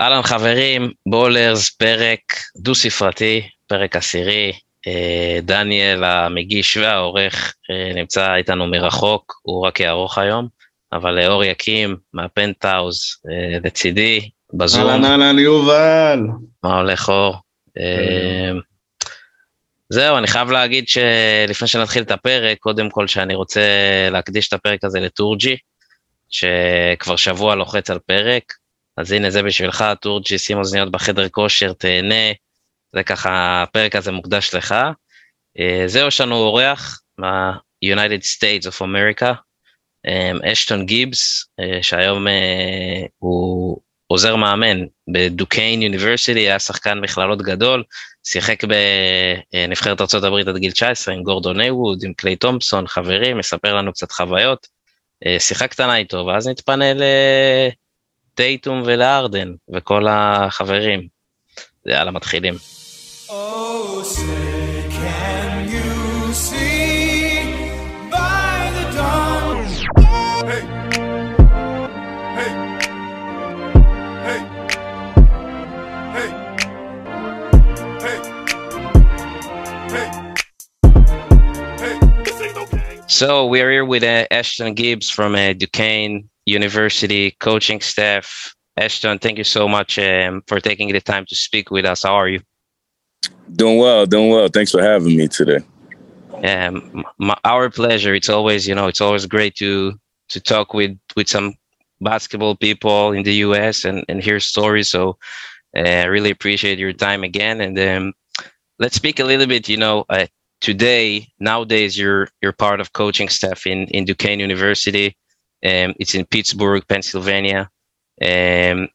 אהלן חברים, בולרס, פרק דו-ספרתי, פרק עשירי. אה, דניאל המגיש והעורך אה, נמצא איתנו מרחוק, הוא רק יערוך היום, אבל אור יקים מהפנטהאוז לצידי, בזום. אהלן אהלן יובל. מה הולך אור? זהו, אני חייב להגיד שלפני שנתחיל את הפרק, קודם כל שאני רוצה להקדיש את הפרק הזה לטורג'י, שכבר שבוע לוחץ על פרק, אז הנה זה בשבילך, טורג'י, שים אוזניות בחדר כושר, תהנה, זה ככה, הפרק הזה מוקדש לך. אה, זהו, יש לנו אורח מה-United States of America, אה, אשטון גיבס, אה, שהיום הוא עוזר מאמן בדוקיין יוניברסיטי, היה שחקן מכללות גדול, שיחק בנבחרת ארה"ב עד גיל 19 עם גורדון איווד, עם קליי תומפסון, חברים, מספר לנו קצת חוויות. שיחה קטנה איתו, ואז נתפנה לטייטום ולארדן וכל החברים. יאללה, מתחילים. Oh, say can you see by the dawn? Hey, hey, hey, hey, hey, hey. So we are here with uh, Ashton Gibbs from uh, Duquesne University coaching staff. Ashton, thank you so much um, for taking the time to speak with us. How are you? Doing well, doing well. Thanks for having me today. Um, my, our pleasure. It's always, you know, it's always great to to talk with with some basketball people in the U.S. and and hear stories. So, uh, I really appreciate your time again. And um, let's speak a little bit. You know, uh, today nowadays you're you're part of coaching staff in in Duquesne University. Um, it's in Pittsburgh, Pennsylvania. Um,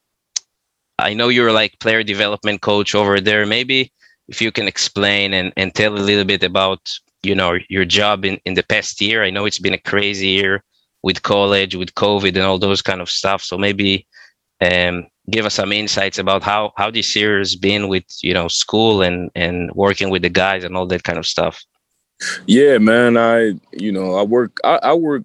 I know you're like player development coach over there. Maybe if you can explain and, and tell a little bit about you know your job in, in the past year i know it's been a crazy year with college with covid and all those kind of stuff so maybe um, give us some insights about how how this year has been with you know school and and working with the guys and all that kind of stuff yeah man i you know i work i, I work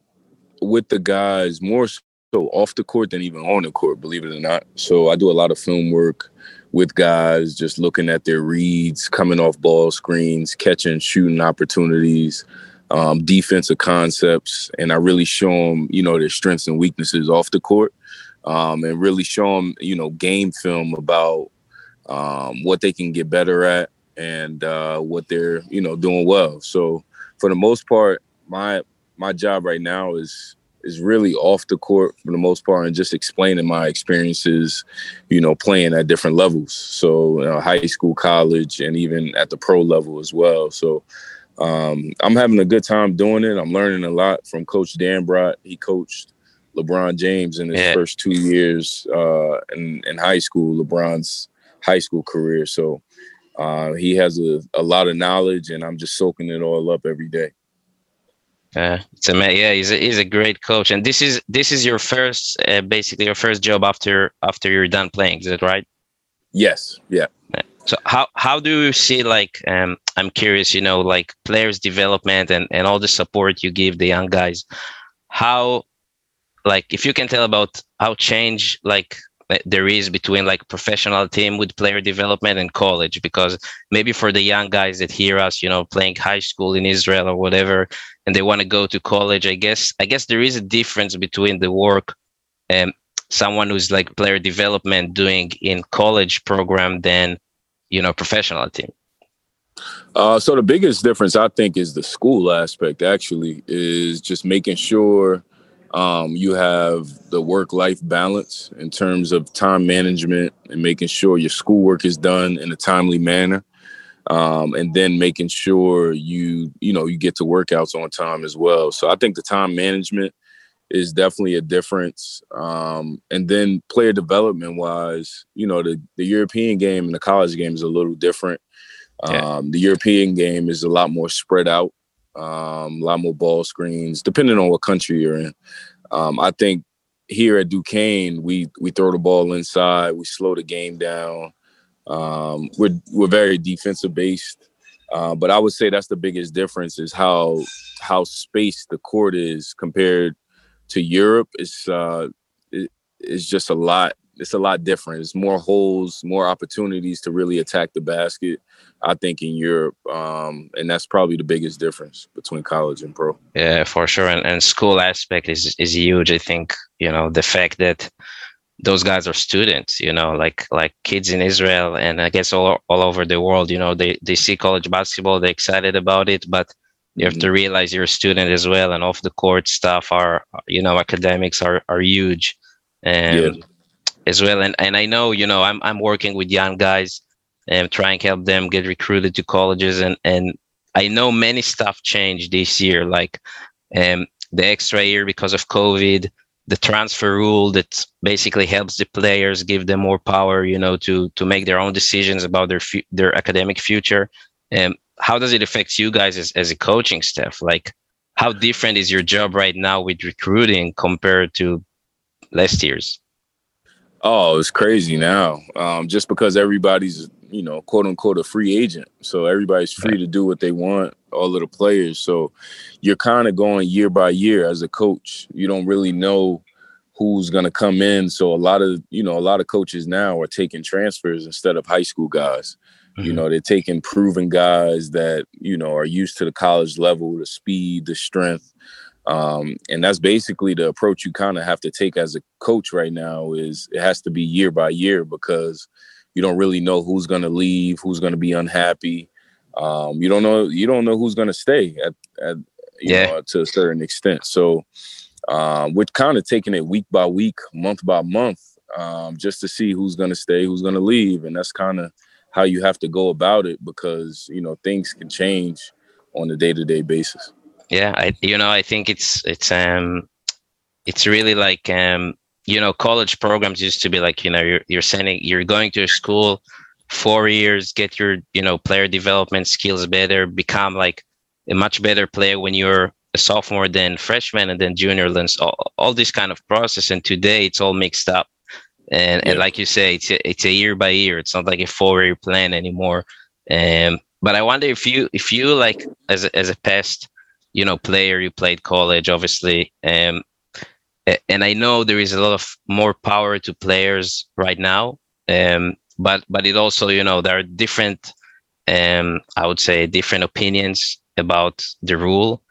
with the guys more so off the court than even on the court believe it or not so i do a lot of film work with guys, just looking at their reads, coming off ball screens, catching, shooting opportunities, um, defensive concepts, and I really show them, you know, their strengths and weaknesses off the court, um, and really show them, you know, game film about um, what they can get better at and uh, what they're, you know, doing well. So for the most part, my my job right now is is really off the court for the most part and just explaining my experiences, you know, playing at different levels. So uh, high school, college, and even at the pro level as well. So um, I'm having a good time doing it. I'm learning a lot from Coach Dambrot. He coached LeBron James in his yeah. first two years uh, in, in high school, LeBron's high school career. So uh, he has a, a lot of knowledge, and I'm just soaking it all up every day. Uh, it's a yeah, he's a, he's a great coach, and this is this is your first, uh, basically your first job after after you're done playing. Is that right? Yes. Yeah. So how how do you see like um, I'm curious, you know, like players development and and all the support you give the young guys. How like if you can tell about how change like there is between like professional team with player development and college because maybe for the young guys that hear us you know playing high school in israel or whatever and they want to go to college i guess i guess there is a difference between the work and someone who's like player development doing in college program than you know professional team. Uh, so the biggest difference i think is the school aspect actually is just making sure um, you have the work life balance in terms of time management and making sure your schoolwork is done in a timely manner. Um, and then making sure you you know you get to workouts on time as well. So I think the time management is definitely a difference. Um, and then player development wise, you know the the European game and the college game is a little different. Yeah. Um, the European game is a lot more spread out um, a lot more ball screens, depending on what country you're in. Um, I think here at Duquesne, we we throw the ball inside, we slow the game down. Um, we're we're very defensive based, uh, but I would say that's the biggest difference is how how spaced the court is compared to Europe. It's uh, it, it's just a lot it's a lot different. It's more holes, more opportunities to really attack the basket. I think in Europe, um, and that's probably the biggest difference between college and pro. Yeah, for sure. And, and school aspect is is huge. I think you know the fact that those guys are students you know like like kids in israel and i guess all, all over the world you know they, they see college basketball they're excited about it but you have to mm-hmm. realize you're a student as well and off the court stuff are you know academics are are huge and yeah. As well. And and i know you know i'm i'm working with young guys and trying to help them get recruited to colleges. And and i know many stuff changed this year like um the extra year because of covid the transfer rule that basically helps the players give them more power you know to to make their own decisions about their fu- their academic future. And how does it affect you guys as, as a coaching staff? Like how different is your job right now with recruiting compared to last year's oh it's crazy now um, just because everybody's you know quote unquote a free agent so everybody's free to do what they want all of the players. So you're kind of going year by year as a coach. You don't really know who's going to come in. So a lot of, you know, a lot of coaches now are taking transfers instead of high school guys. Mm-hmm. You know, they're taking proven guys that, you know, are used to the college level, the speed, the strength. Um, and that's basically the approach you kind of have to take as a coach right now is it has to be year by year because you don't really know who's going to leave, who's going to be unhappy um, you don't know you don't know who's going to stay at, at yeah. Know, to a certain extent. So um, we're kind of taking it week by week, month by month, um, just to see who's going to stay, who's going to leave, and that's kind of how you have to go about it because you know things can change on a day to day basis. Yeah, I you know I think it's it's um it's really like um you know college programs used to be like you know you're you're sending you're going to a school four years, get your you know player development skills better, become like a much better player when you're a sophomore than freshman and then junior. Then all, all this kind of process. And today it's all mixed up. And, yeah. and like you say, it's a, it's a year by year. It's not like a four year plan anymore. Um, but I wonder if you if you like as a, as a past you know player, you played college, obviously. Um, and I know there is a lot of more power to players right now. Um, but but it also you know there are different um i would say different opinions about the rule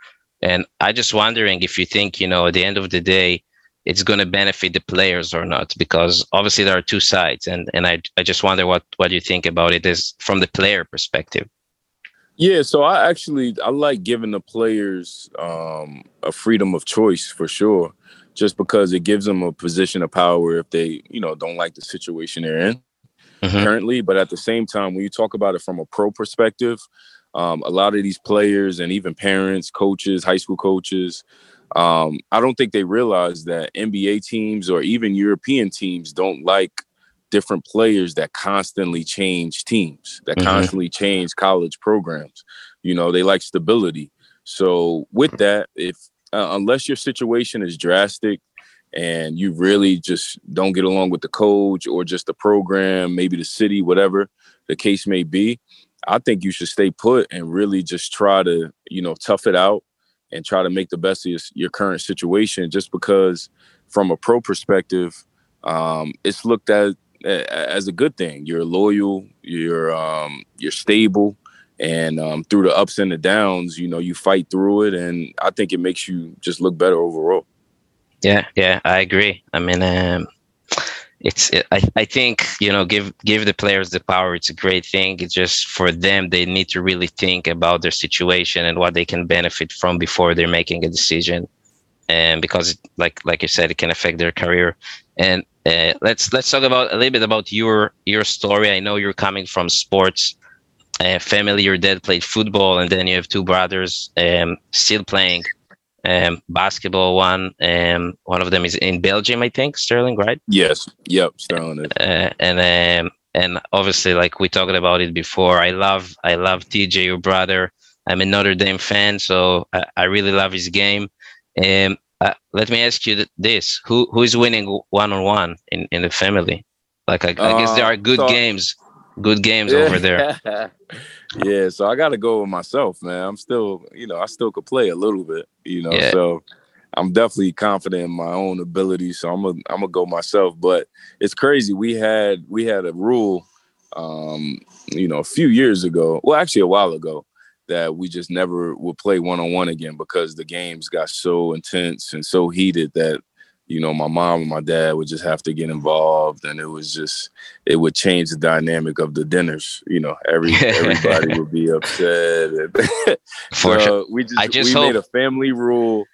and i just wondering if you think you know at the end of the day it's going to benefit the players or not because obviously there are two sides and and i, I just wonder what what you think about it is from the player perspective yeah so i actually i like giving the players um a freedom of choice for sure just because it gives them a position of power if they you know don't like the situation they're in mm-hmm. currently. But at the same time, when you talk about it from a pro perspective, um, a lot of these players and even parents, coaches, high school coaches, um, I don't think they realize that NBA teams or even European teams don't like different players that constantly change teams, that mm-hmm. constantly change college programs. You know, they like stability. So with that, if uh, unless your situation is drastic and you really just don't get along with the coach or just the program, maybe the city, whatever the case may be, I think you should stay put and really just try to, you know, tough it out and try to make the best of your, your current situation. Just because, from a pro perspective, um, it's looked at as a good thing. You're loyal, you're um, you're stable, and um, through the ups and the downs, you know, you fight through it, and I think it makes you just look better overall. Yeah, yeah, I agree. I mean, um, it's it, I, I think you know give give the players the power it's a great thing it's just for them they need to really think about their situation and what they can benefit from before they're making a decision and because like like you said it can affect their career and uh, let's let's talk about a little bit about your your story i know you're coming from sports uh, family your dad played football and then you have two brothers um, still playing um, basketball one. Um, one of them is in Belgium, I think, Sterling, right? Yes. Yep, Sterling. Uh, and um, and obviously, like we talked about it before, I love I love TJ, your brother. I'm a Notre Dame fan, so I, I really love his game. Um, uh, let me ask you this: Who who is winning one on one in in the family? Like I, I guess there are good uh, so, games, good games yeah. over there. yeah, so I got to go with myself, man. I'm still, you know, I still could play a little bit, you know. Yeah. So I'm definitely confident in my own ability, so I'm a I'm gonna go myself. But it's crazy. We had we had a rule, um, you know, a few years ago. Well, actually, a while ago, that we just never would play one on one again because the games got so intense and so heated that you know my mom and my dad would just have to get involved and it was just it would change the dynamic of the dinners you know every everybody would be upset For so sure. we just, just we hope- made a family rule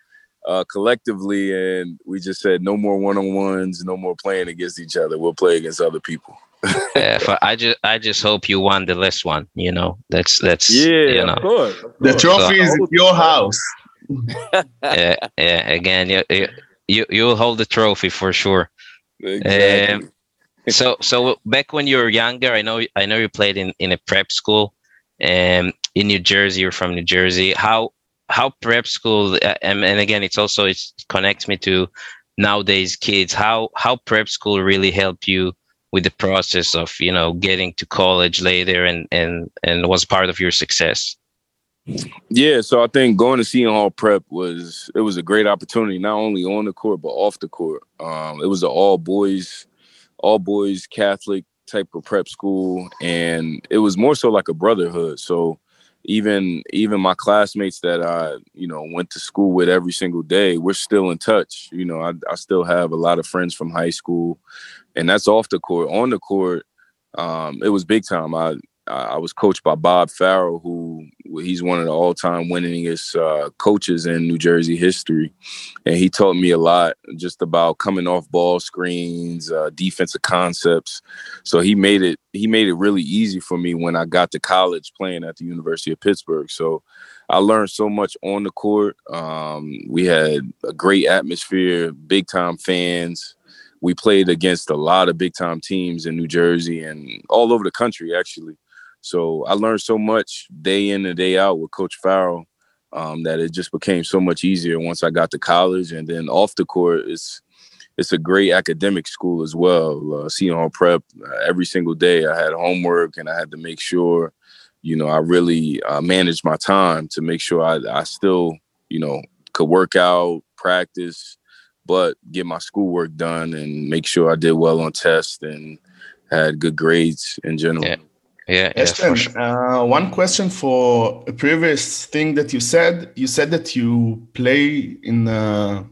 uh, collectively and we just said no more one-on-ones no more playing against each other we'll play against other people yeah, I just I just hope you won the last one. You know, that's that's yeah, you know. of course, of The trophy So- is in your house. yeah, yeah. Again, you you you you'll hold the trophy for sure. exactly. Um, so so back when you were younger, I know I know you played in in a prep school, um, in New Jersey. You're from New Jersey. How how prep school uh, and, and again, it's also it connects me to nowadays kids. How how prep school really help you with the process of you know getting to college later and and and was part of your success. Yeah, so I think going to Seton Hall Prep was it was a great opportunity, not only on the court but off the court. Um, it was an all boys, all boys Catholic type of prep school, and it was more so like a brotherhood. So even even my classmates that I you know went to school with every single day, we're still in touch. You know, I, I still have a lot of friends from high school, and that's off the court. On the court, um, it was big time. I I was coached by Bob Farrell, who he's one of the all-time winningest uh, coaches in New Jersey history, and he taught me a lot just about coming off ball screens, uh, defensive concepts. So he made it he made it really easy for me when I got to college playing at the University of Pittsburgh. So I learned so much on the court. Um, we had a great atmosphere, big time fans. We played against a lot of big time teams in New Jersey and all over the country, actually. So I learned so much day in and day out with Coach Farrell um, that it just became so much easier once I got to college. And then off the court, it's it's a great academic school as well. Uh, Seton Prep. Uh, every single day, I had homework, and I had to make sure, you know, I really uh, managed my time to make sure I, I still, you know, could work out, practice, but get my schoolwork done and make sure I did well on tests and had good grades in general. Yeah. Yeah, yeah, sure. uh, one question for a previous thing that you said. You said that you play in uh,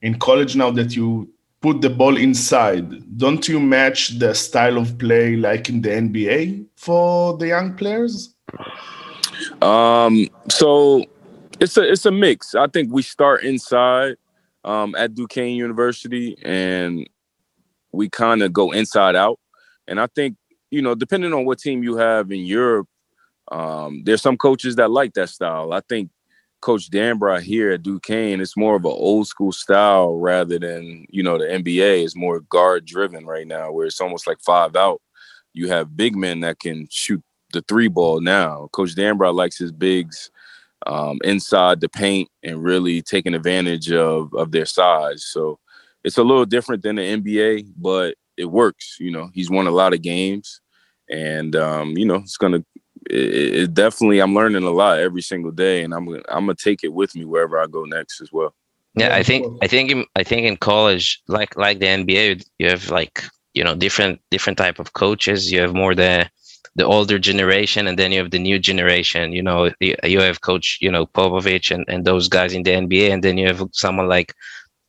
in college now that you put the ball inside. Don't you match the style of play like in the NBA for the young players? Um, so it's a it's a mix. I think we start inside um, at Duquesne University, and we kind of go inside out. And I think you know, depending on what team you have in Europe, um, there's some coaches that like that style. I think Coach Dambrot here at Duquesne, it's more of an old school style rather than you know the NBA is more guard driven right now, where it's almost like five out. You have big men that can shoot the three ball now. Coach Dambrot likes his bigs um, inside the paint and really taking advantage of of their size. So it's a little different than the NBA, but it works. You know, he's won a lot of games, and um, you know, it's gonna. It, it definitely, I'm learning a lot every single day, and I'm I'm gonna take it with me wherever I go next as well. Yeah, I think. I think in, I think in college, like like the NBA, you have like you know different different type of coaches. You have more the the older generation, and then you have the new generation. You know, you, have Coach you know Popovich and and those guys in the NBA, and then you have someone like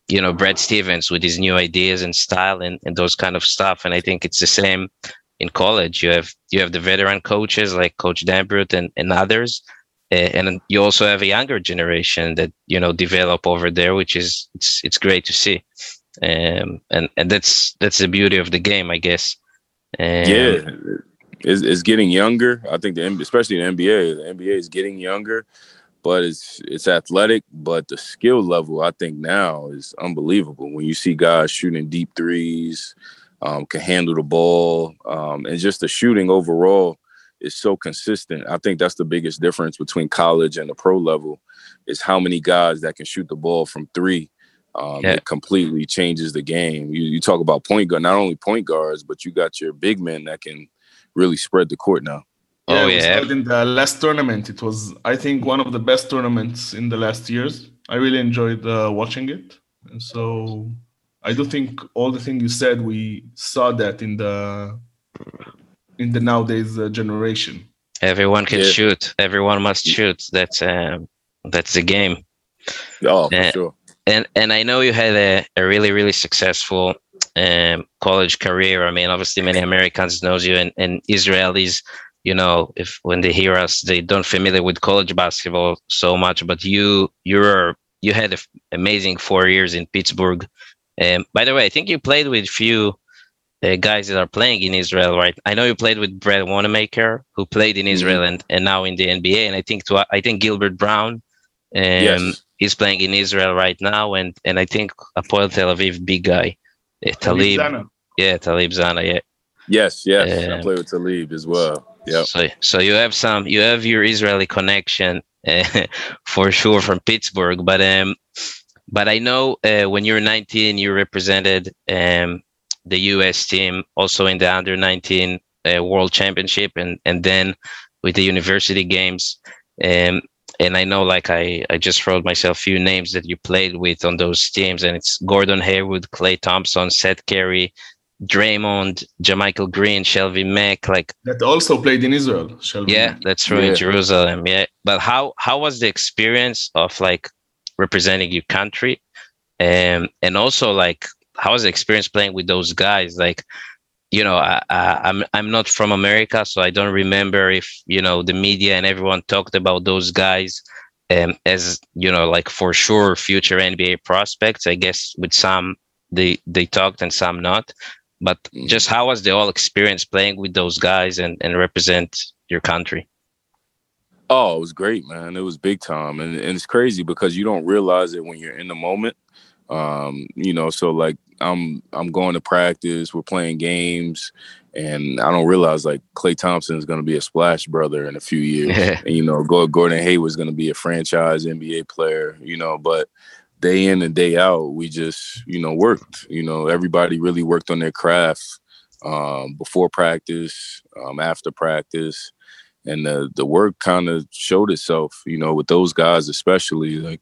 you know Brad Stevens with his new ideas and style and and those kind of stuff. And I think it's the same in college. You have you have the veteran coaches like Coach Dambrot and and others. And you also have a younger generation that you know develop over there, which is it's it's great to see, um, and and that's that's the beauty of the game, I guess. Um, yeah, it's, it's getting younger. I think the especially the NBA, the NBA is getting younger, but it's it's athletic. But the skill level, I think now is unbelievable. When you see guys shooting deep threes, um, can handle the ball, um, and just the shooting overall is so consistent. I think that's the biggest difference between college and the pro level is how many guys that can shoot the ball from three. Um, Yeah. It completely changes the game. You, you talk about point guard, not only point guards, but you got your big men that can really spread the court now. Yeah, Oh yeah, in the last tournament. It was, I think, one of the best tournaments in the last years. I really enjoyed uh, watching it. And so I do think all the things you said, we saw that in the in the nowadays uh, generation. everyone can Yeah. shoot. Everyone must shoot. That's um, that's the game. Oh, for Yeah. sure. and and I know you had a, a really really successful um, college career. I mean, obviously many Americans knows you, and, and Israelis, you know, if when they hear us, they don't familiar with college basketball so much. But you you're you had an amazing four years in Pittsburgh. Um, by the way, I think you played with few uh, guys that are playing in Israel, right? I know you played with Brad Wanamaker, who played in Israel and, and now in the NBA, and I think to, I think Gilbert Brown. Um, Yes. He's playing in Israel right now, and and I think Hapoel Tel Aviv big guy, uh, Talib, Zanna. yeah, Talib Zanna, yeah. Yes, yes. I Um, play with Talib as well. Yep. So so you have some, you have your Israeli connection uh, for sure from Pittsburgh, but um, but I know uh, when you were 19, you represented um the U.S. team also in the under 19 uh, World Championship, and and then with the university games. Um, and I know, like I, I just wrote myself a few names that you played with on those teams, and it's Gordon Hayward, Klay Thompson, Seth Curry, Draymond, JaMychal Green, Shelvin Mack. Like, That also played in Israel. Shelby. yeah, that's true Yeah. in Jerusalem. Yeah, but how how was the experience of like representing your country, and and also like how was the experience playing with those guys? Like, you know, I, I, I'm I'm not from America, so I don't remember if you know the media and everyone talked about those guys um, as you know, like for sure future NBA prospects. I guess with some they they talked and some not. But Mhm. just how was the whole experience playing with those guys and, and represent your country? Oh, it was great, man. It was big time, and, and it's crazy because you don't realize it when you're in the moment. Um, you know, so like I'm I'm going to practice, we're playing games, and I don't realize like Klay Thompson is going to be a splash brother in a few years, and you know, Gordon Hayward is going to be a franchise NBA player. You know, but day in and day out, we just you know worked. You know, everybody really worked on their craft um, before practice, um, after practice and the the work kind of showed itself, you know, with those guys especially. Like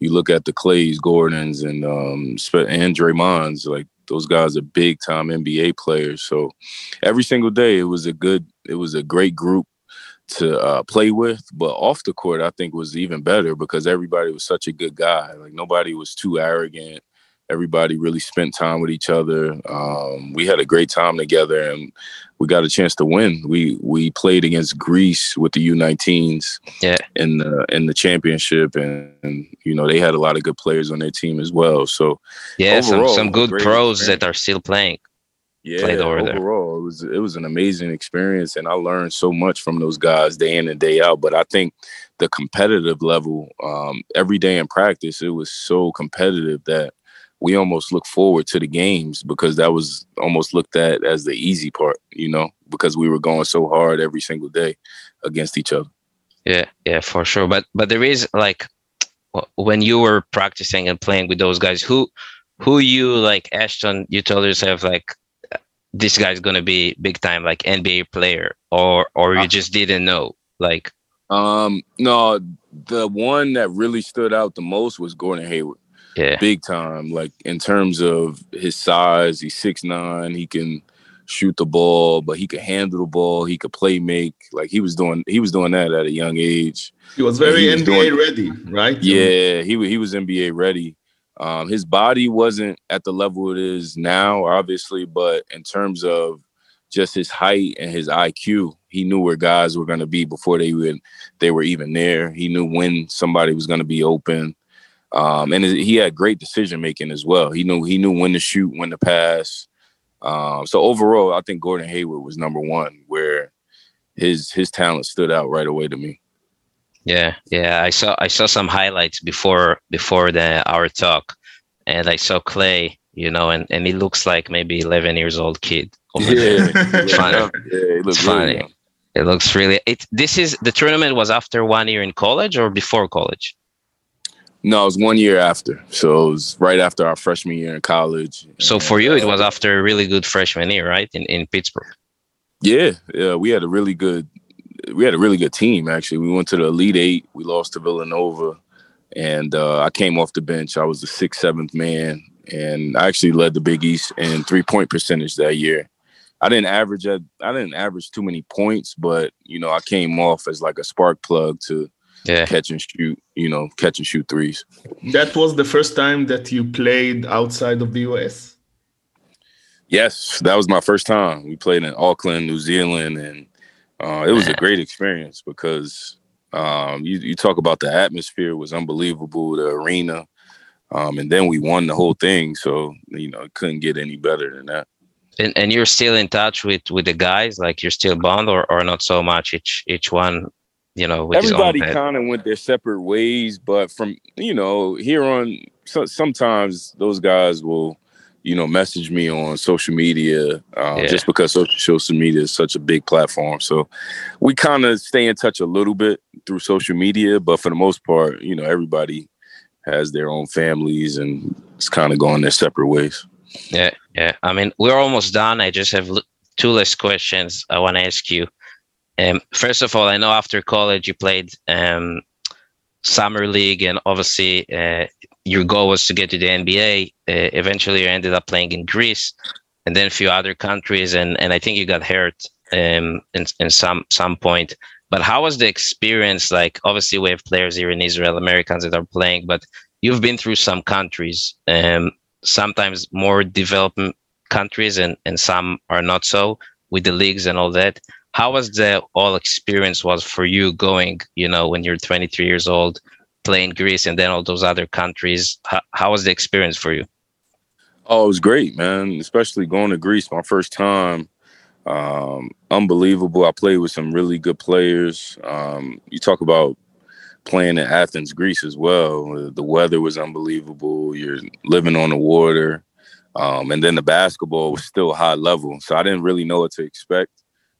you look at the Klays, Gordons, and um and Draymonds, like those guys are big time NBA players. So every single day, it was a good, it was a great group to uh, play with. But off the court, I think was even better because everybody was such a good guy. Like nobody was too arrogant. Everybody really spent time with each other. Um, we had a great time together, and we got a chance to win. We we played against Greece with the U19s Yeah. in the in the championship, and, and you know they had a lot of good players on their team as well. So Yeah, some, Overall, some a good pros experience. that are still playing. yeah, Played over there. overall it was it was an amazing experience, and I learned so much from those guys day in and day out. But I think the competitive level, um, every day in practice, it was so competitive that we almost look forward to the games because that was almost looked at as the easy part, you know, because we were going so hard every single day against each other. Yeah, yeah, for sure. But but there is like when you were practicing and playing with those guys, who who you like Ashton, you told yourself like this guy's gonna be big time like NBA player, or or you Uh, just didn't know. Like Um, no, the one that really stood out the most was Gordon Hayward. Yeah, big time. Like in terms of his size, he's six nine. He can shoot the ball, but he could handle the ball. He could play make. Like he was doing, he was doing that at a young age. He was very He was NBA doing- ready, right? Yeah, he he was NBA ready. Um, his body wasn't at the level it is now, obviously, but in terms of just his height and his IQ, he knew where guys were going to be before they would they were even there. He knew when somebody was going to be open, um, and he had great decision making as well. He knew he knew when to shoot, when to pass. Um, so overall, I think Gordon Hayward was number one, where his his talent stood out right away to me. yeah, yeah. I saw I saw some highlights before before the our talk, and I saw Klay, you know, and and he looks like maybe eleven years old kid. over there. Funny. Yeah, It's really funny. It looks really. It this is the tournament was after one year in college or before college. No, it was one year after. So it was right after our freshman year in college. So for you, it was Uh, after a really good freshman year, right? In in Pittsburgh. Yeah, yeah. We had a really good we had a really good team actually. We went to the Elite Eight. We lost to Villanova, and uh, I came off the bench. I was the sixth, seventh man, and I actually led the Big East in three point percentage that year. I didn't average at I didn't average too many points, but you know I came off as like a spark plug to yeah. catch and shoot. You know, catch and shoot threes. That was the first time that you played outside of the US. Yes, that was my first time. We played in Auckland, New Zealand, and uh, it was a great experience because um, you, you talk about the atmosphere was unbelievable, the arena, um, and then we won the whole thing. So you know, it couldn't get any better than that. And, and you're still in touch with with the guys, like you're still bond, or, or not so much. Each each one, you know, everybody kind of went their separate ways. But from you know here on, so, sometimes those guys will you know, message me on social media um, yeah. just because social media is such a big platform. So we kind of stay in touch a little bit through social media, but for the most part, you know, everybody has their own families and it's kind of going their separate ways. Yeah, yeah. I mean, we're almost done. I just have two last questions I want to ask you. Um, first of all, I know after college you played um, summer league, and obviously uh, your goal was to get to the NBA. Uh, eventually, you ended up playing in Greece, and then a few other countries, and and I think you got hurt um, in in some some point. But how was the experience like? Obviously, we have players here in Israel, Americans that are playing, but you've been through some countries, um, sometimes more developed countries, and and some are not so with the leagues and all that how was the all experience was for you going you know when you're 23 years old playing greece and then all those other countries? How, how was the experience for you? Oh it was great man especially going to greece my first time. Um, unbelievable i played with some really good players. Um, you talk about playing in athens greece as well the weather was unbelievable you're living on the water um, and then the basketball was still high level so i didn't really know what to expect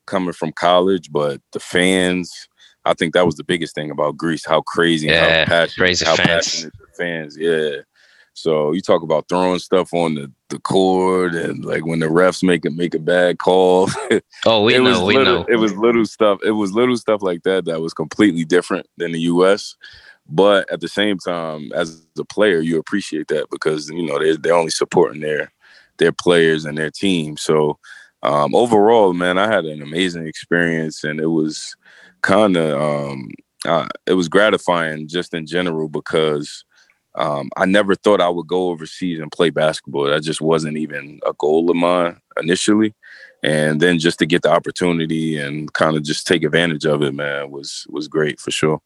coming from college, but the fans, I think that was the biggest thing about Greece, how crazy yeah, and how passionate, crazy how fans. passionate the fans. Yeah. So you talk about throwing stuff on the, the court and like when the refs make a make a bad call. Oh, we know, we little, know. It was little stuff. It was little stuff like that that was completely different than the US. But at the same time, as a player, you appreciate that because you know they're they're only supporting their their players and their team. So um, overall, man, I had an amazing experience, and it was kind of um, uh, it was gratifying just in general because um, I never thought I would go overseas and play basketball. That just wasn't even a goal of mine initially, and then just to get the opportunity and kind of just take advantage of it, man, was was great for sure.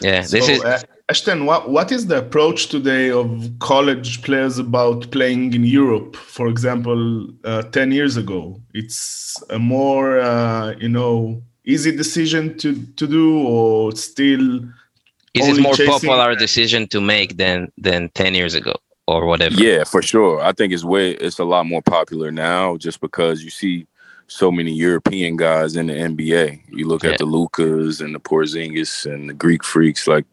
Yeah, this so, is. Uh, Ashton, what, what is the approach today of college players about playing in Europe? For example, uh, 10 years ago, it's a more, uh, you know, easy decision to, to do or still. Is it more popular decision to make than, than 10 years ago or whatever? Yeah, for sure. I think it's way, it's a lot more popular now just because you see so many European guys in the NBA. You look yeah. at the Lucas and the Porzingis and the Greek freaks. Like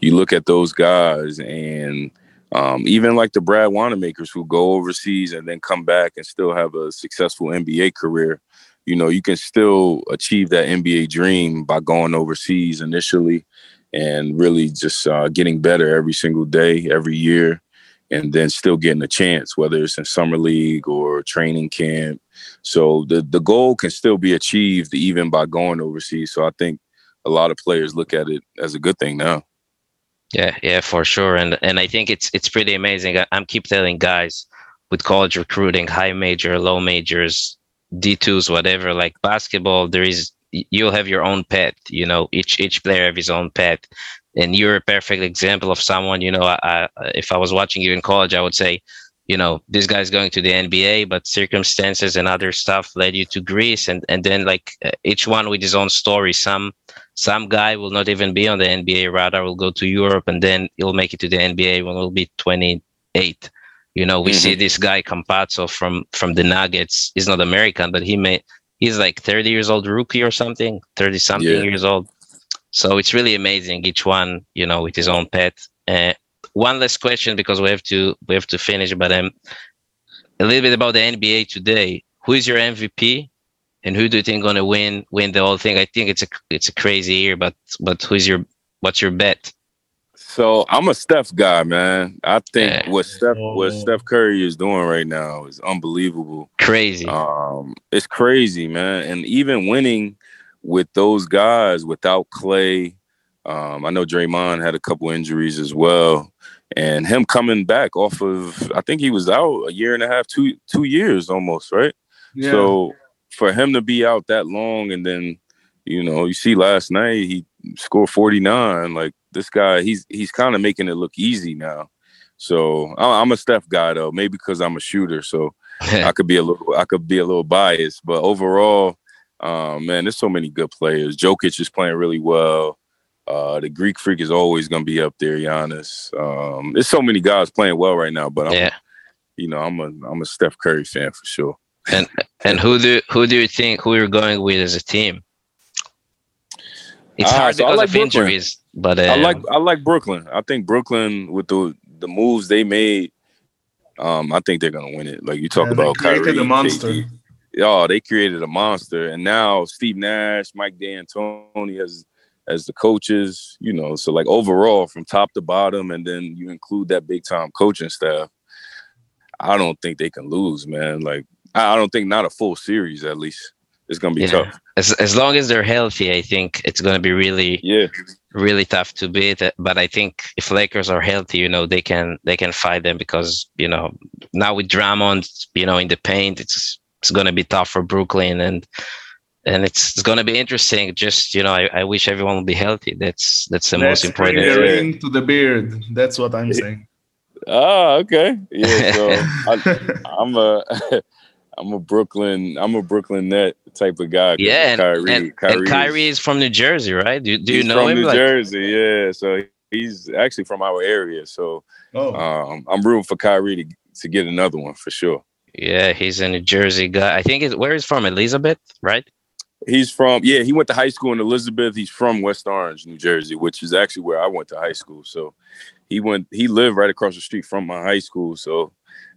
you look at those guys, and um, even like the Brad Wanamakers who go overseas and then come back and still have a successful NBA career. You know, you can still achieve that NBA dream by going overseas initially and really just uh, getting better every single day, every year and then still getting a chance, whether it's in summer league or training camp. So the the goal can still be achieved even by going overseas. So I think a lot of players look at it as a good thing now. Yeah, yeah, for sure. And and I think it's it's pretty amazing. I, I'm keep telling guys with college recruiting, high major, low majors, D2s, whatever, like basketball, there is you'll have your own pet, you know, each each player have his own pet and you're a perfect example of someone you know I, I, if i was watching you in college i would say you know this guy's going to the nba but circumstances and other stuff led you to greece and and then like uh, each one with his own story some some guy will not even be on the nba radar will go to europe and then he'll make it to the nba when he'll be 28 you know we mm-hmm. see this guy campazzo from from the nuggets he's not american but he may he's like 30 years old rookie or something 30 something yeah. years old so it's really amazing. Each one, you know, with his own pet. Uh, one last question because we have to we have to finish. But um, a little bit about the NBA today. Who is your MVP? and who do you think gonna win win the whole thing? I think it's a it's a crazy year, but but who's your what's your bet? So I'm a Steph guy, man. I think Yeah. what Steph what Oh. Steph Curry is doing right now is unbelievable. Crazy. Um, it's crazy, man. And even winning with those guys without Klay, um, I know Draymond had a couple injuries as well, and him coming back off of I think he was out a year and a half, two two years almost, right? Yeah. So for him to be out that long and then, you know, you see last night he scored 49. Like this guy, he's he's kind of making it look easy now. So I- I'm a Steph guy though, maybe because I'm a shooter. So I could be a little I could be a little biased, but overall, um, man, there's so many good players. Jokic is playing really well. Uh, the Greek freak is always gonna be up there, Giannis. Um, there's so many guys playing well right now, but I'm, yeah. you know, I'm a I'm a Steph Curry fan for sure. And and who do who do you think who you're going with as a team? It's Ah, hard so because like of Brooklyn. injuries, but uh, I like I like Brooklyn. I think Brooklyn with the the moves they made, um, I think they're gonna win it. Like you talk Yeah, they about created Kyrie, a monster. KD. Oh, they created a monster, and now Steve Nash, Mike D'Antoni as as the coaches. You know, so like overall from top to bottom, and then you include that big time coaching staff. I don't think they can lose, man. Like I don't think not a full series at least. It's gonna be Yeah. tough. as as long as they're healthy, I think it's going to be really Yeah, really tough to beat. But I think if Lakers are healthy, you know, they can they can fight them because you know now with Drummond, you know, in the paint, it's it's going to be tough for Brooklyn and. And it's, it's going to be interesting. Just you know, I, I wish everyone will be healthy. That's that's the most Let's bring important. the ring to the beard. That's what I'm saying. Ah, okay. Yeah, so I, I'm a I'm a Brooklyn I'm a Brooklyn net type of guy. Yeah, and, Kyrie, and, Kyrie and Kyrie is from New Jersey, right? Do, do you he's know from him? New Like, Jersey, yeah. So he's actually from our area. So oh, um, I'm rooting for Kyrie to to get another one for sure. yeah, he's a New Jersey guy. I think it, where he's from, Elizabeth, right? He's from yeah, he went to high school in Elizabeth. He's from West Orange, New Jersey, which is actually where I went to high school. So he went he lived right across the street from my high school. So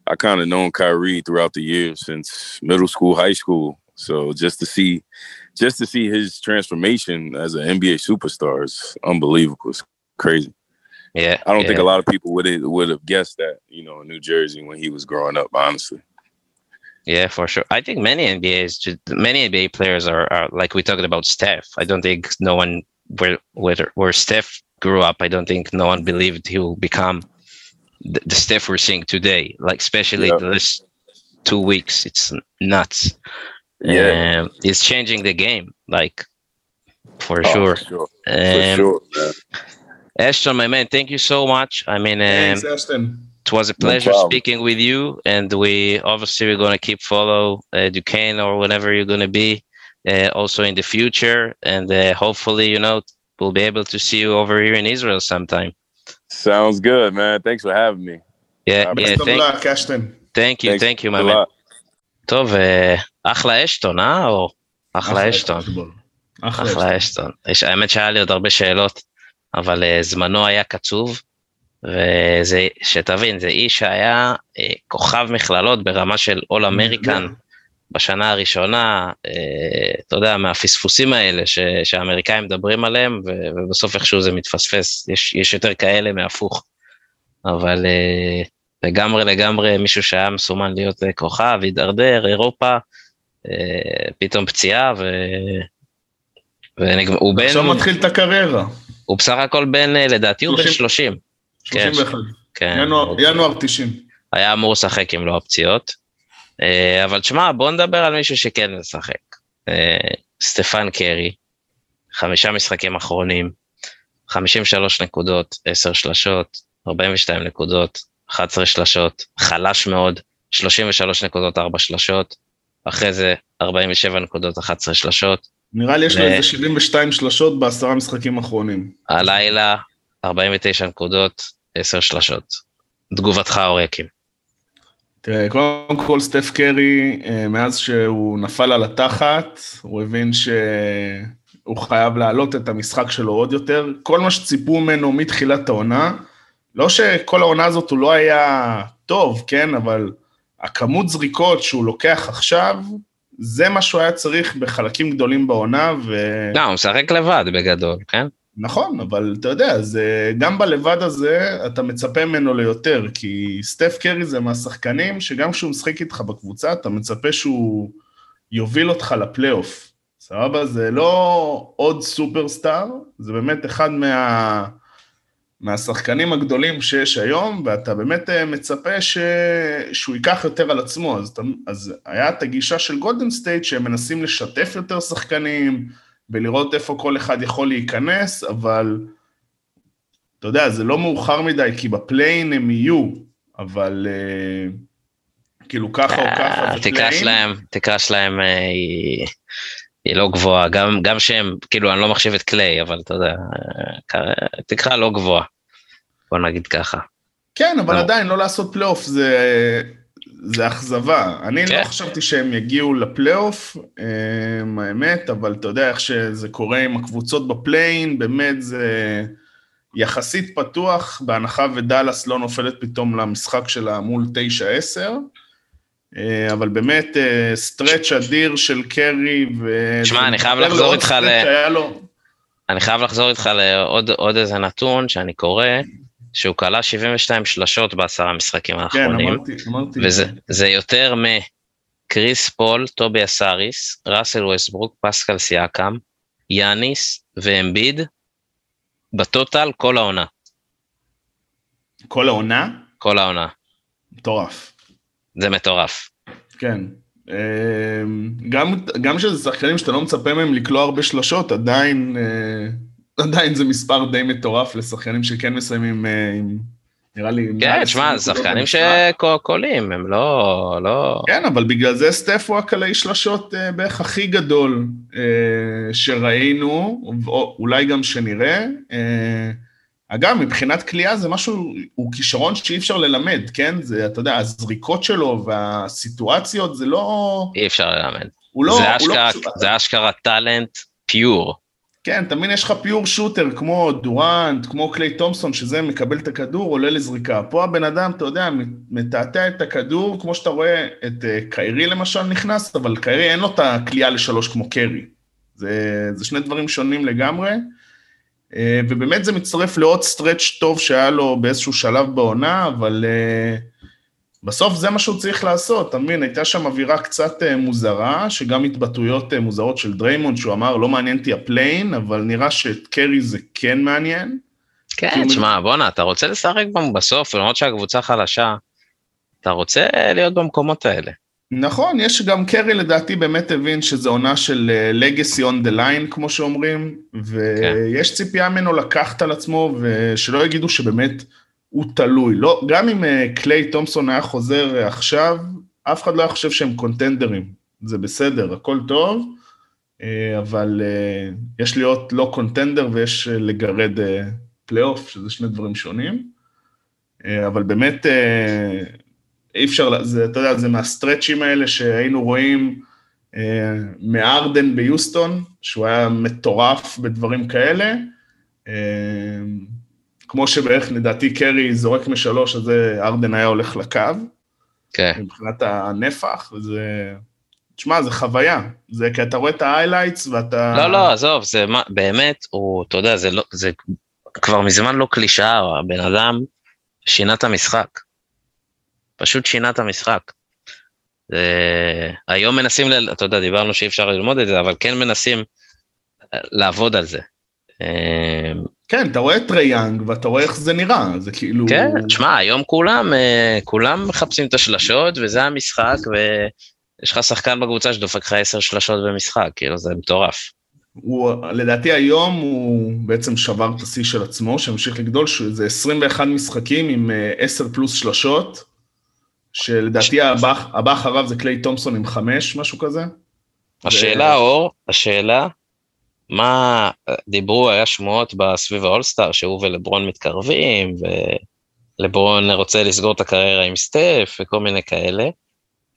I kind of known Kyrie throughout the years since middle school, high school. So just to see just to see his transformation as an NBA superstar is unbelievable. It's crazy. Yeah, I don't yeah. think a lot of people would would have guessed that, you know, in New Jersey when he was growing up, honestly. Yeah, for sure. I think many NBAs, many NBA players are, are like we talked about Steph. I don't think no one where where where Steph grew up. I don't think no one believed he will become the, the Steph we're seeing today. Like especially Yeah. the last two weeks, it's nuts. Yeah. Um, it's changing the game, like for Oh, sure. For sure. For Um, sure, man. Ashton, my man, thank you so much. I mean, um, thanks, Ashton it was a No pleasure problem. speaking with you, and we obviously we're gonna keep follow uh, Duquesne or whenever you're gonna be, uh, also in the future, and uh, hopefully, you know, we'll be able to see you over here in Israel sometime. Sounds good, man. Thanks for having me. Yeah, Uh, yeah. Best of Thank, luck, Ashton. thank you, Thanks thank you, a my man. lot. טוב, אה, אחלה אשטון, אה? או אחלה אשטון. פוטבול. אחלה אחלה אשטון. אשטון. יש- האמת שהיה לי עוד הרבה שאלות, אבל אה, זמנו היה קצוב, וזה, שתבין, זה איש שהיה אה, כוכב מכללות ברמה של אול אמריקן בשנה הראשונה, אה, אתה יודע, מהפספוסים האלה ש, שהאמריקאים מדברים עליהם, ו, ובסוף איכשהו זה מתפספס, יש, יש יותר כאלה מהפוך. אבל אה, לגמרי לגמרי מישהו שהיה מסומן להיות אה, כוכב, הידרדר, אירופה, אה, פתאום פציעה, ו... והוא בן, עכשיו מתחיל את הקריירה. הוא בסך הכל בן, אה, לדעתי הוא בן 30. 30. כן. 31. כן. ינואר- ינואר 90. היה אמור לשחק אם לא הפציעות. אה, אבל תשמע, בוא נדבר על מישהו שכן משחק. אה, סטפן קרי, חמישה משחקים אחרונים, 53 נקודות, 10 שלשות, 42 נקודות, 11 שלשות, חלש מאוד, 33 נקודות, 4 שלשות, אחרי זה 47 נקודות, 11 שלשות, נראה לי יש לו איזה 72 שלשות בעשרה משחקים אחרונים. הלילה 49 נקודות, 10 שלשות. תגובתך אורקים. תראה, קודם כל סטף קרי, אה, מאז שהוא נפל על התחת, הוא הבין שהוא חייב להעלות את המשחק שלו עוד יותר. כל מה שציפו ממנו מתחילת העונה, לא שכל העונה הזאת הוא לא היה טוב, כן, אבל הכמות זריקות שהוא לוקח עכשיו, זה מה שהוא היה צריך בחלקים גדולים בעונה, ו... לא, הוא משחק לבד בגדול, כן? נכון, אבל אתה יודע, זה, גם בלבד הזה אתה מצפה ממנו ליותר, כי סטף קרי זה מהשחקנים שגם כשהוא משחק איתך בקבוצה, אתה מצפה שהוא יוביל אותך לפלייאוף. סבבה? זה לא עוד סופרסטאר, זה באמת אחד מה... מהשחקנים הגדולים שיש היום, ואתה באמת אה, מצפה ש... שהוא ייקח יותר על עצמו. אז, אז היה את הגישה של גולדן סטייט, שהם מנסים לשתף יותר שחקנים, ולראות איפה כל אחד יכול להיכנס, אבל אתה יודע, זה לא מאוחר מדי, כי בפליין הם יהיו, אבל uh, כאילו ככה או ככה זה פליין. שלהם, תקרה שלהם uh, היא, היא לא גבוהה, גם, גם שהם, כאילו אני לא מחשיב את קליי, אבל אתה יודע, תקרה לא גבוהה, בוא נגיד ככה. כן, אבל לא. עדיין לא לעשות פלייאוף זה... זה אכזבה. אני לא כן. לא חשבתי שהם יגיעו לפלייאוף, אמ, האמת, אבל אתה יודע איך שזה קורה עם הקבוצות בפליין, באמת זה יחסית פתוח, בהנחה ודאלאס לא נופלת פתאום למשחק שלה מול 9-10, אה, אבל באמת סטרץ' אה, אדיר של קרי, ו... תשמע, אני חייב לחזור איתך ל... אני חייב לחזור איתך לעוד איזה נתון שאני קורא. שהוא כלה 72 שלשות בעשרה משחקים האחרונים. כן, אמרתי, אמרתי. וזה יותר מקריס פול, טובי אסאריס, ראסל ווסטברוק, פסקל סיאקם, יאניס ואמביד, בטוטל כל העונה. כל העונה? כל העונה. מטורף. זה מטורף. כן. אמ, גם, גם שזה שחקנים שאתה לא מצפה מהם לקלוע הרבה שלשות, עדיין אה, עדיין זה מספר די מטורף לשחקנים שכן מסיימים אה, עם, נראה לי... כן, תשמע, שחקנים שקולים, הם לא, לא... כן, אבל בגלל זה סטף הוא הקלעי שלשות אה, בערך הכי גדול אה, שראינו, או אולי גם שנראה. אגב, מבחינת כליאה זה משהו, הוא כישרון שאי אפשר ללמד, כן? זה, אתה יודע, הזריקות שלו והסיטואציות, זה לא... אי אפשר ללמד. הוא לא... זה אשכרה, לא... זה אשכרה טאלנט פיור. כן, תמיד יש לך פיור שוטר כמו דורנט, כמו קליי תומסון, שזה מקבל את הכדור, עולה לזריקה. פה הבן אדם, אתה יודע, מתעתע את הכדור, כמו שאתה רואה את אה, קיירי למשל נכנס, אבל קיירי אין לו את הכלייה לשלוש כמו קרי. זה, זה שני דברים שונים לגמרי. אה, ובאמת זה מצטרף לעוד סטרץ' טוב שהיה לו באיזשהו שלב בעונה, אבל... Uh, בסוף זה מה שהוא צריך לעשות, אתה מבין? הייתה שם אווירה קצת אה, מוזרה, שגם התבטאויות אה, מוזרות של דריימונד, שהוא אמר, לא מעניין אותי הפליין, אבל נראה שאת קרי זה כן מעניין. כן, תשמע, בואנה, אתה רוצה לשחק בסוף, למרות שהקבוצה חלשה, אתה רוצה להיות במקומות האלה. נכון, יש גם קרי לדעתי באמת הבין שזו עונה של legacy on the line, כמו שאומרים, ויש כן. ציפייה ממנו לקחת על עצמו, ושלא יגידו שבאמת... הוא תלוי. לא, גם אם אה, קליי תומסון היה חוזר אה, עכשיו, אף אחד לא היה חושב שהם קונטנדרים. זה בסדר, הכל טוב, אה, אבל יש להיות לא קונטנדר ויש לגרד פלייאוף, שזה שני דברים שונים. אבל באמת, אי אפשר, זה, אתה יודע, זה מהסטרצ'ים האלה שהיינו רואים מארדן ביוסטון, שהוא היה מטורף בדברים כאלה. כמו שבערך לדעתי קרי זורק משלוש, אז ארדן היה הולך לקו. כן. מבחינת הנפח, וזה... תשמע, זה חוויה. זה כי אתה רואה את ההיילייטס ואתה... לא, לא, עזוב, זה מה, באמת, הוא, אתה יודע, זה, לא, זה כבר מזמן לא קלישאה, הבן אדם שינה את המשחק. פשוט שינה את המשחק. זה... היום מנסים, ל... אתה יודע, דיברנו שאי אפשר ללמוד את זה, אבל כן מנסים לעבוד על זה. כן, אתה רואה את טרייאנג ואתה רואה איך זה נראה, זה כאילו... כן, תשמע, היום כולם, אה, כולם מחפשים את השלשות וזה המשחק, ויש לך שחקן בקבוצה שדופק לך עשר שלשות במשחק, כאילו זה מטורף. הוא, לדעתי היום הוא בעצם שבר את השיא של עצמו, שהמשיך לגדול, זה 21 משחקים עם 10 אה, פלוס שלשות, שלדעתי הבא, הבא אחריו זה קליי תומפסון עם 5, משהו כזה. השאלה, ו... אור, השאלה, מה דיברו, היה שמועות בסביב האולסטאר שהוא ולברון מתקרבים, ולברון רוצה לסגור את הקריירה עם סטף וכל מיני כאלה.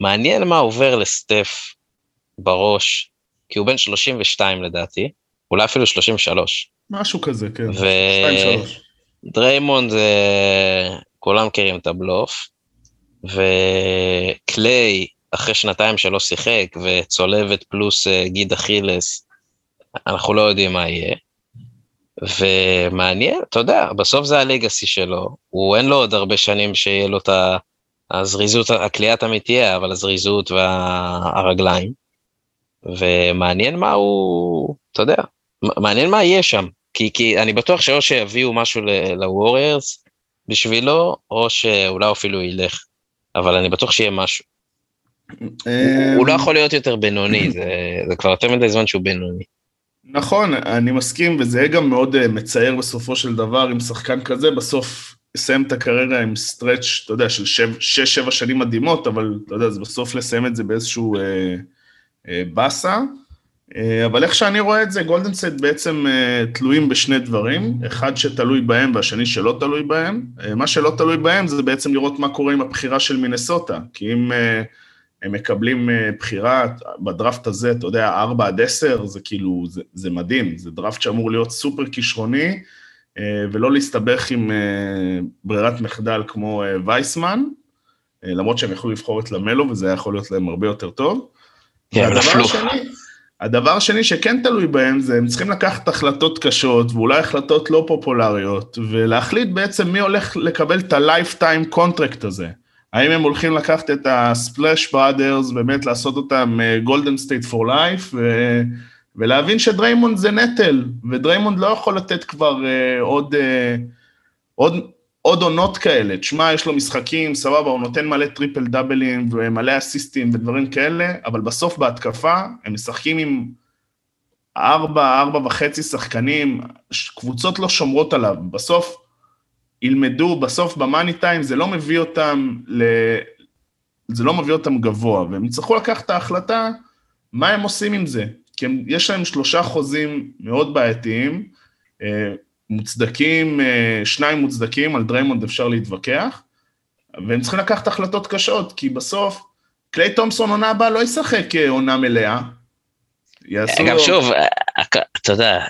מעניין מה עובר לסטף בראש, כי הוא בן 32 לדעתי, אולי אפילו 33. משהו כזה, כן. ודריימונד זה, כולם מכירים את הבלוף, וקליי, אחרי שנתיים שלא שיחק, וצולבת פלוס uh, גיד אכילס, אנחנו לא יודעים מה יהיה. ומעניין, אתה יודע, בסוף זה הליגאסי שלו, הוא אין לו עוד הרבה שנים שיהיה לו את הזריזות, הקליעה תמיד תהיה, אבל הזריזות והרגליים. ומעניין מה הוא, אתה יודע, מעניין מה יהיה שם, כי, כי אני בטוח שאו שיביאו משהו לווריירס בשבילו, או שאולי אפילו ילך, אבל אני בטוח שיהיה משהו. הוא לא יכול להיות יותר בינוני, זה, זה כבר יותר מדי זמן שהוא בינוני. נכון, אני מסכים, וזה גם מאוד uh, מצער בסופו של דבר עם שחקן כזה, בסוף לסיים את הקריירה עם סטרץ', אתה יודע, של 6-7 שנים מדהימות, אבל אתה יודע, זה בסוף לסיים את זה באיזשהו uh, uh, באסה. Uh, אבל איך שאני רואה את זה, גולדנסט בעצם uh, תלויים בשני דברים, אחד שתלוי בהם והשני שלא תלוי בהם. Uh, מה שלא תלוי בהם זה בעצם לראות מה קורה עם הבחירה של מינסוטה, כי אם... Uh, הם מקבלים אה, בחירה בדראפט הזה, אתה יודע, 4 עד 10, זה כאילו, זה, זה מדהים, זה דראפט שאמור להיות סופר כישרוני, אה, ולא להסתבך עם אה, ברירת מחדל כמו וייסמן, למרות שהם יכלו לבחור את למלו, וזה יכול להיות להם הרבה יותר טוב. כן, נפלו. הדבר השני שכן תלוי בהם, זה הם צריכים לקחת החלטות קשות, ואולי החלטות לא פופולריות, ולהחליט בעצם מי הולך לקבל את ה-lifetime contract הזה. האם הם הולכים לקחת את הספלאש בראדרס, באמת לעשות אותם גולדן סטייט פור לייף, ולהבין שדריימונד זה נטל, ודריימונד לא יכול לתת כבר uh, עוד, uh, עוד, עוד עונות כאלה. תשמע, יש לו משחקים, סבבה, הוא נותן מלא טריפל דאבלים ומלא אסיסטים ודברים כאלה, אבל בסוף בהתקפה הם משחקים עם ארבע, ארבע וחצי שחקנים, קבוצות לא שומרות עליו. בסוף, ילמדו בסוף במאני טיים, זה לא מביא אותם ל... זה לא מביא אותם גבוה, והם יצטרכו לקחת את ההחלטה מה הם עושים עם זה, כי הם, יש להם שלושה חוזים מאוד בעייתיים, אה, מוצדקים, אה, שניים מוצדקים, על דריימונד אפשר להתווכח, והם צריכים לקחת החלטות קשות, כי בסוף קליי תומפסון עונה הבאה לא ישחק אה, עונה מלאה. גם שוב, אתה יודע,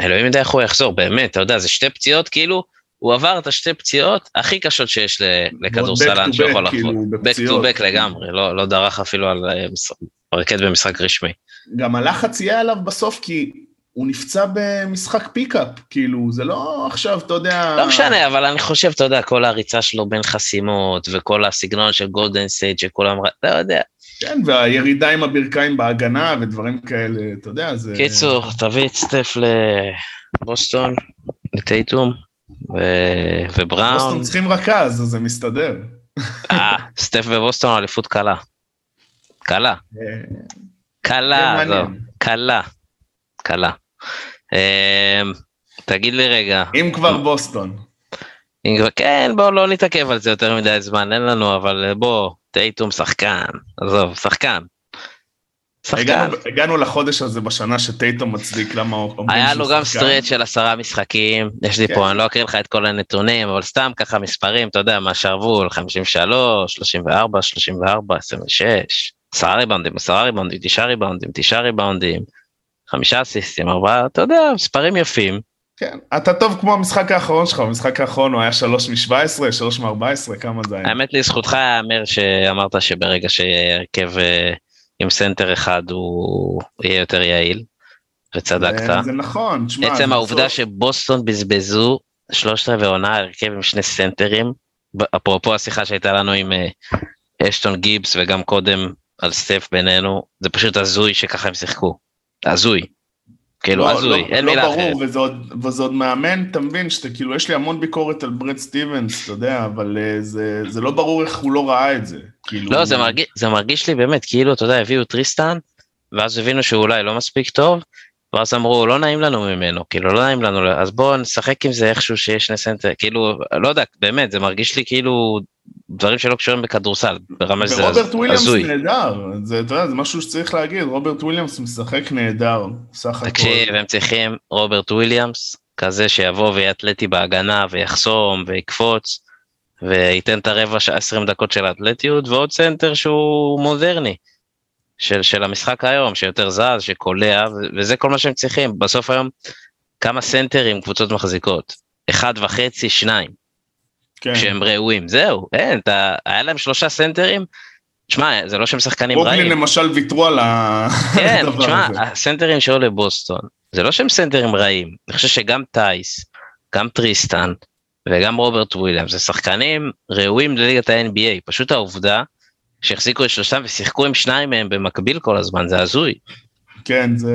אלוהים יודע איך הוא יחזור, באמת, אתה יודע, זה שתי פציעות כאילו, הוא עבר את השתי פציעות הכי קשות שיש לכדורסלן שיכול לחוות. back to back לגמרי, לא, לא דרך אפילו על אה, פרקט במשחק רשמי. גם הלחץ יהיה עליו בסוף כי הוא נפצע במשחק פיקאפ, כאילו, זה לא עכשיו, אתה יודע... לא משנה, אבל אני חושב, אתה יודע, כל הריצה שלו בין חסימות, וכל הסגנון של גולדן סייד, שכולם, לא יודע. כן, והירידה עם הברכיים בהגנה ודברים כאלה, אתה יודע, זה... קיצור, תביא את סטף לבוסטון, לטייטום, ובראון. בוסטון צריכים רכז, אז זה מסתדר. אה, סטף ובוסטון אליפות קלה. קלה. אה, קלה, עזוב, קלה. קלה. אמ, תגיד לי רגע. אם כבר בוסטון. כן, בוא לא נתעכב על זה יותר מדי זמן, אין לנו, אבל בוא, טייטום שחקן, עזוב, שחקן. הגענו, הגענו לחודש הזה בשנה שטייטום מצדיק למה אומרים היה לו גם סטרט של עשרה משחקים, יש לי כן. פה, אני לא אקריא לך את כל הנתונים, אבל סתם ככה מספרים, אתה יודע, מהשרוול, 53, 34, 34, 26, עשרה ריבאונדים, עשרה ריבאונדים, תשעה ריבאונדים, תשעה ריבאונדים, חמישה אסיסטים, ארבעה, אתה יודע, מספרים יפים. כן, אתה טוב כמו המשחק האחרון שלך, המשחק האחרון הוא היה 3 מ-17, 3 מ-14, כמה זה היה? האמת לזכותך ייאמר שאמרת שברגע שיהיה הרכב אה, עם סנטר אחד הוא יהיה יותר יעיל, וצדקת. זה, נכון, תשמע. עצם העובדה. שבוסטון בזבזו שלושת רבעי עונה הרכב עם שני סנטרים, אפרופו השיחה שהייתה לנו עם אה, אשטון גיבס וגם קודם על סטף בינינו, זה פשוט הזוי שככה הם שיחקו. הזוי. כאילו, לא, הזוי, לא, אין לא מילה אחרת. לא ברור, וזה עוד, וזה עוד מאמן, אתה מבין, שאתה כאילו, יש לי המון ביקורת על ברד סטיבנס, אתה יודע, אבל uh, זה, זה לא ברור איך הוא לא ראה את זה. כאילו... לא, זה מרגיש, זה מרגיש לי באמת, כאילו, אתה יודע, הביאו טריסטן, ואז הבינו שהוא אולי לא מספיק טוב, ואז אמרו, לא נעים לנו ממנו, כאילו, לא נעים לנו, אז בואו נשחק עם זה איכשהו שיש שני סנטר, כאילו, לא יודע, באמת, זה מרגיש לי כאילו דברים שלא קשורים בכדורסל, ברמה שזה הזוי. ורוברט וויליאמס נהדר, זה, יודע, זה משהו שצריך להגיד, רוברט וויליאמס משחק נהדר, סך הכל. תקשיב, הם צריכים רוברט וויליאמס, כזה שיבוא ויהיה אתלטי בהגנה ויחסום ויקפוץ, וייתן את הרבע שעה 20 דקות של האתלטיות, ועוד סנטר שהוא מודרני. של, של המשחק היום, שיותר זז, שקולע, וזה כל מה שהם צריכים. בסוף היום, כמה סנטרים קבוצות מחזיקות? אחד וחצי, שניים. כן. שהם ראויים, זהו, אין, אתה, היה להם שלושה סנטרים, תשמע, זה לא שהם שחקנים רעים. ברוקלין למשל ויתרו על כן, הדבר תשמע, הזה. הסנטרים שהיו לבוסטון, זה לא שהם סנטרים רעים, אני חושב שגם טייס, גם טריסטן וגם רוברט וויליאם, זה שחקנים ראויים לליגת ה-NBA, פשוט העובדה שהחזיקו את שלושתם ושיחקו עם שניים מהם במקביל כל הזמן, זה הזוי. כן, זה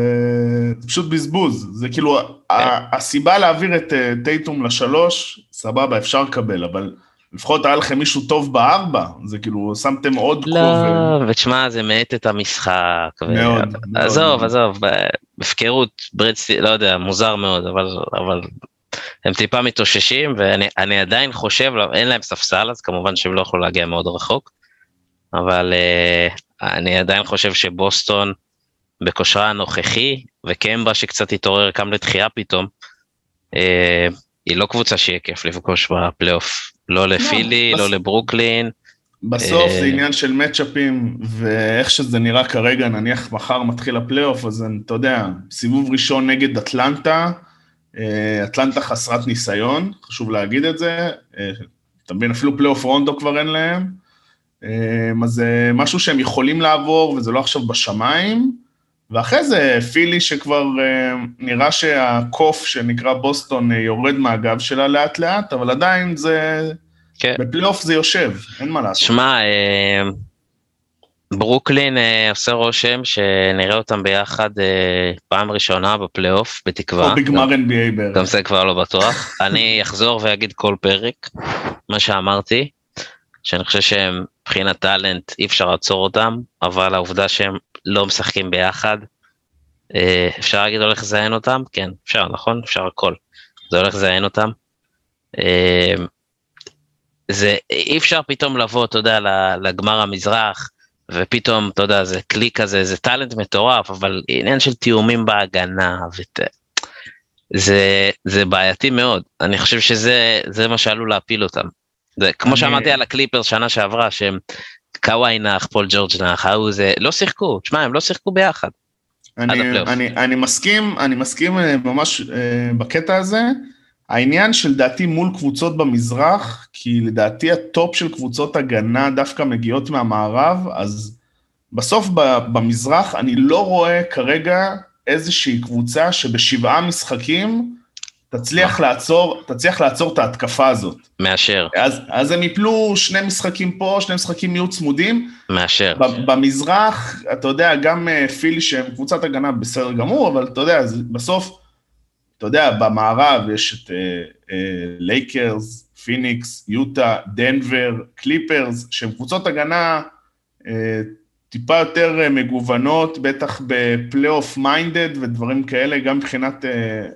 זה פשוט בזבוז. זה כאילו, כן. ה- הסיבה להעביר את אה, טייטום לשלוש, סבבה, אפשר לקבל, אבל לפחות היה לכם מישהו טוב בארבע, זה כאילו, שמתם עוד לא, כובד. ותשמע, זה מאט את המשחק. ו- מאוד, מאוד. עזוב, עזוב, הפקרות, ברדסטי, לא יודע, מוזר מאוד, אבל, אבל הם טיפה מתאוששים, ואני אני עדיין חושב, לא, אין להם ספסל, אז כמובן שהם לא יכולו להגיע מאוד רחוק, אבל uh, אני עדיין חושב שבוסטון, בכושרה הנוכחי, וקמבה שקצת התעורר, קם לתחייה פתאום, uh, היא לא קבוצה שיהיה כיף לפגוש בפלייאוף, לא לפילי, בס- לא לברוקלין, בסוף אה, זה עניין של מצ'אפים, ואיך שזה נראה כרגע, נניח מחר מתחיל הפלייאוף, אז אני- אתה יודע, סיבוב ראשון נגד אטלנטה, אה, אטלנטה חסרת ניסיון, חשוב להגיד את זה, אה, אתה מבין, אפילו פלייאוף רונדו כבר אין להם, אה, אז זה משהו שהם יכולים לעבור, וזה לא עכשיו בשמיים, ואחרי זה פילי שכבר אה, נראה שהקוף שנקרא בוסטון אה, יורד מהגב שלה לאט לאט, אבל עדיין זה, כן. בפלייאוף זה יושב, אין מה לעשות. שמע, אה, ברוקלין עושה רושם שנראה אותם ביחד פעם ראשונה בפלייאוף, בתקווה. או בגמר גם- NBA בערך. גם זה כבר לא בטוח. אני אחזור ואגיד כל פרק, מה שאמרתי, שאני חושב שהם מבחינת טאלנט אי אפשר לעצור אותם, אבל העובדה שהם לא משחקים ביחד, אה, אפשר להגיד הולך לזיין אותם? כן, אפשר, נכון? אפשר הכל. זה הולך לזיין אותם. אה, זה אי אפשר פתאום לבוא, אתה יודע, לגמר המזרח, ופתאום, אתה יודע, זה כלי כזה, זה טאלנט מטורף, אבל עניין של תיאומים בהגנה, ות... זה, זה בעייתי מאוד. אני חושב שזה זה מה שעלול להפיל אותם. זה, כמו אני- שאמרתי על הקליפרס שנה שעברה, שהם קוואי נח, פול ג'ורג' נח, ההוא זה, לא שיחקו, תשמע, הם לא שיחקו ביחד. אני. אני, אני מסכים, אני מסכים אה, ממש אה, בקטע הזה. העניין של דעתי מול קבוצות במזרח, כי לדעתי הטופ של קבוצות הגנה דווקא מגיעות מהמערב, אז בסוף ב- במזרח אני לא רואה כרגע איזושהי קבוצה שבשבעה משחקים תצליח לעצור, תצליח לעצור את ההתקפה הזאת. מאשר, אז, אז הם יפלו שני משחקים פה, שני משחקים יהיו צמודים, מאשר. ב- במזרח, אתה יודע, גם אה, פילי שהם קבוצת הגנה בסדר גמור, אבל אתה יודע, בסוף, אתה יודע, במערב יש את לייקרס, פיניקס, יוטה, דנבר, קליפרס, שהם קבוצות הגנה אה, טיפה יותר אה, מגוונות, בטח בפלייאוף מיינדד ודברים כאלה, גם מבחינת אה,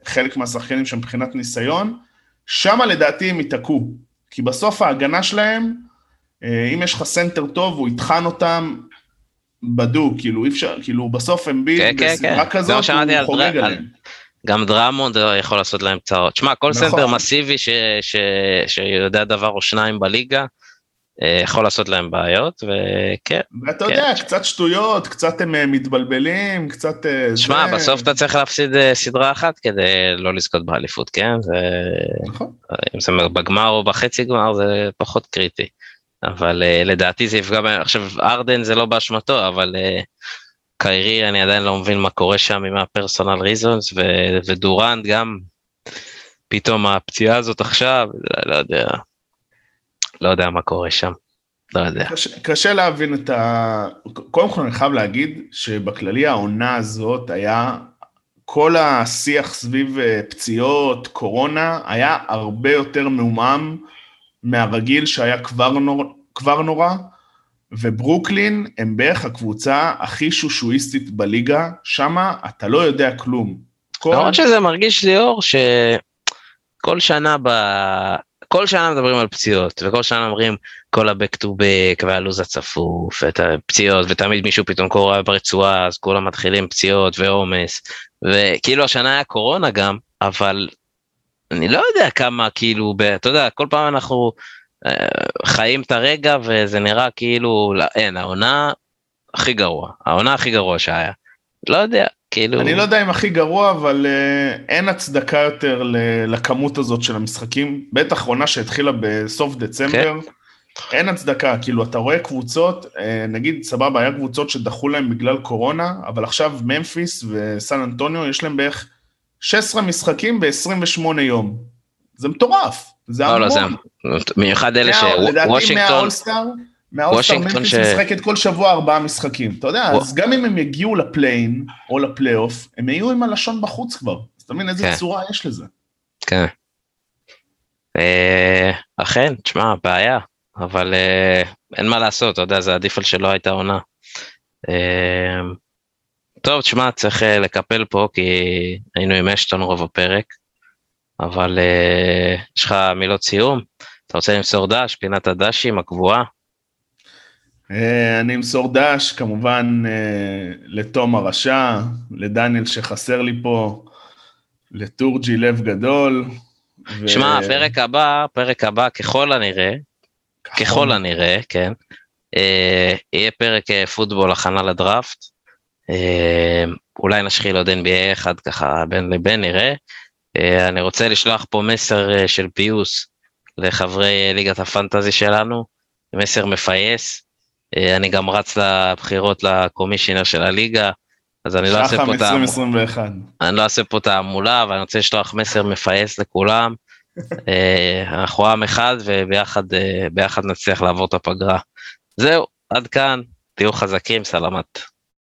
חלק מהשחקנים שם מבחינת ניסיון, שמה לדעתי הם ייתקעו, כי בסוף ההגנה שלהם, אה, אם יש לך סנטר טוב, הוא יטחן אותם בדוק, כאילו אי אפשר, כאילו בסוף אמביד כן, כן, בסדרה כן. כזאת, הוא על- עליהם. גם דרמונד יכול לעשות להם צרות. שמע, כל נכון. סנטר מסיבי ש, ש, שיודע דבר או שניים בליגה, יכול לעשות להם בעיות, וכן. ואתה כן. יודע, קצת שטויות, קצת הם אה, מתבלבלים, קצת... אה, שמע, זה- בסוף אתה צריך להפסיד אה, סדרה אחת כדי לא לזכות באליפות, כן? ו- נכון. אם זה בגמר או בחצי גמר זה פחות קריטי. אבל לדעתי זה יפגע בהם, עכשיו ארדן זה לא באשמתו, אבל קיירי אני עדיין לא מבין מה קורה שם עם הפרסונל ריזונס, ו- ודורנט גם, פתאום הפציעה הזאת עכשיו, לא יודע, לא יודע מה קורה שם, לא יודע. קשה, קשה להבין את ה... קודם כל אני חייב להגיד שבכללי העונה הזאת היה, כל השיח סביב אה, פציעות, קורונה, היה הרבה יותר מעומעם מהרגיל שהיה כבר, נור, כבר נורא, וברוקלין הם בערך הקבוצה הכי שושואיסטית בליגה, שמה אתה לא יודע כלום. כל... למרות שזה מרגיש לי אור שכל שנה ב... כל שנה מדברים על פציעות וכל שנה אומרים כל ה-back to back והלו"ז הצפוף ואת הפציעות ותמיד מישהו פתאום קורה ברצועה אז כולם מתחילים פציעות ועומס וכאילו השנה היה קורונה גם אבל אני לא יודע כמה כאילו ב- אתה יודע כל פעם אנחנו אה, חיים את הרגע וזה נראה כאילו לא, אין העונה הכי גרוע העונה הכי גרוע שהיה. לא יודע כאילו אני לא יודע אם הכי גרוע, אבל uh, אין הצדקה יותר לכמות הזאת של המשחקים, בטח עונה שהתחילה בסוף דצמבר, אין הצדקה, כאילו, אתה רואה קבוצות, אה, נגיד, סבבה, היה קבוצות שדחו להם בגלל קורונה, אבל עכשיו ממפיס וסן אנטוניו, יש להם בערך 16 משחקים ב-28 יום. זה מטורף, זה לא, לא, זה המון. במיוחד אלה לדעתי שוושינגטון, מהאולסטאר, מהאולסטאר וושינגטון ממפיס ש- משחקת כל שבוע ארבעה משחקים. אתה יודע, וו- אז גם אם הם יגיעו לפליין או לפלייאוף, הם יהיו עם הלשון בחוץ כבר. אז אתה מבין איזה כן. צורה יש לזה. כן. אה, אכן, תשמע, בעיה, אבל אה, אין מה לעשות, אתה יודע, זה עדיף על שלא הייתה עונה. אה, טוב, תשמע, צריך אה, לקפל פה, כי היינו עם אשטון רוב הפרק, אבל אה, יש לך מילות סיום? אתה רוצה למסור דש, פינת הדשים הקבועה? אה, אני אמסור דש, כמובן, אה, לתום הרשע, לדניאל שחסר לי פה, לטורג'י לב גדול. ו- שמע, הפרק הבא, הפרק הבא, ככל הנראה, ככל הנראה, כן, אה, יהיה פרק אה, פוטבול הכנה לדראפט. אה, אולי נשחיל עוד NBA אחד ככה בין לבין נראה. אה, אני רוצה לשלוח פה מסר של פיוס לחברי ליגת הפנטזי שלנו, מסר מפייס. אה, אני גם רץ לבחירות לקומישיונר של הליגה, אז אני לא אעשה פה את ה... 2021. אני לא אעשה פה תעמולה, אבל אני רוצה לשלוח מסר מפייס לכולם. אה, אנחנו עם אחד וביחד אה, נצליח לעבור את הפגרה. זהו, עד כאן, תהיו חזקים, סלמת.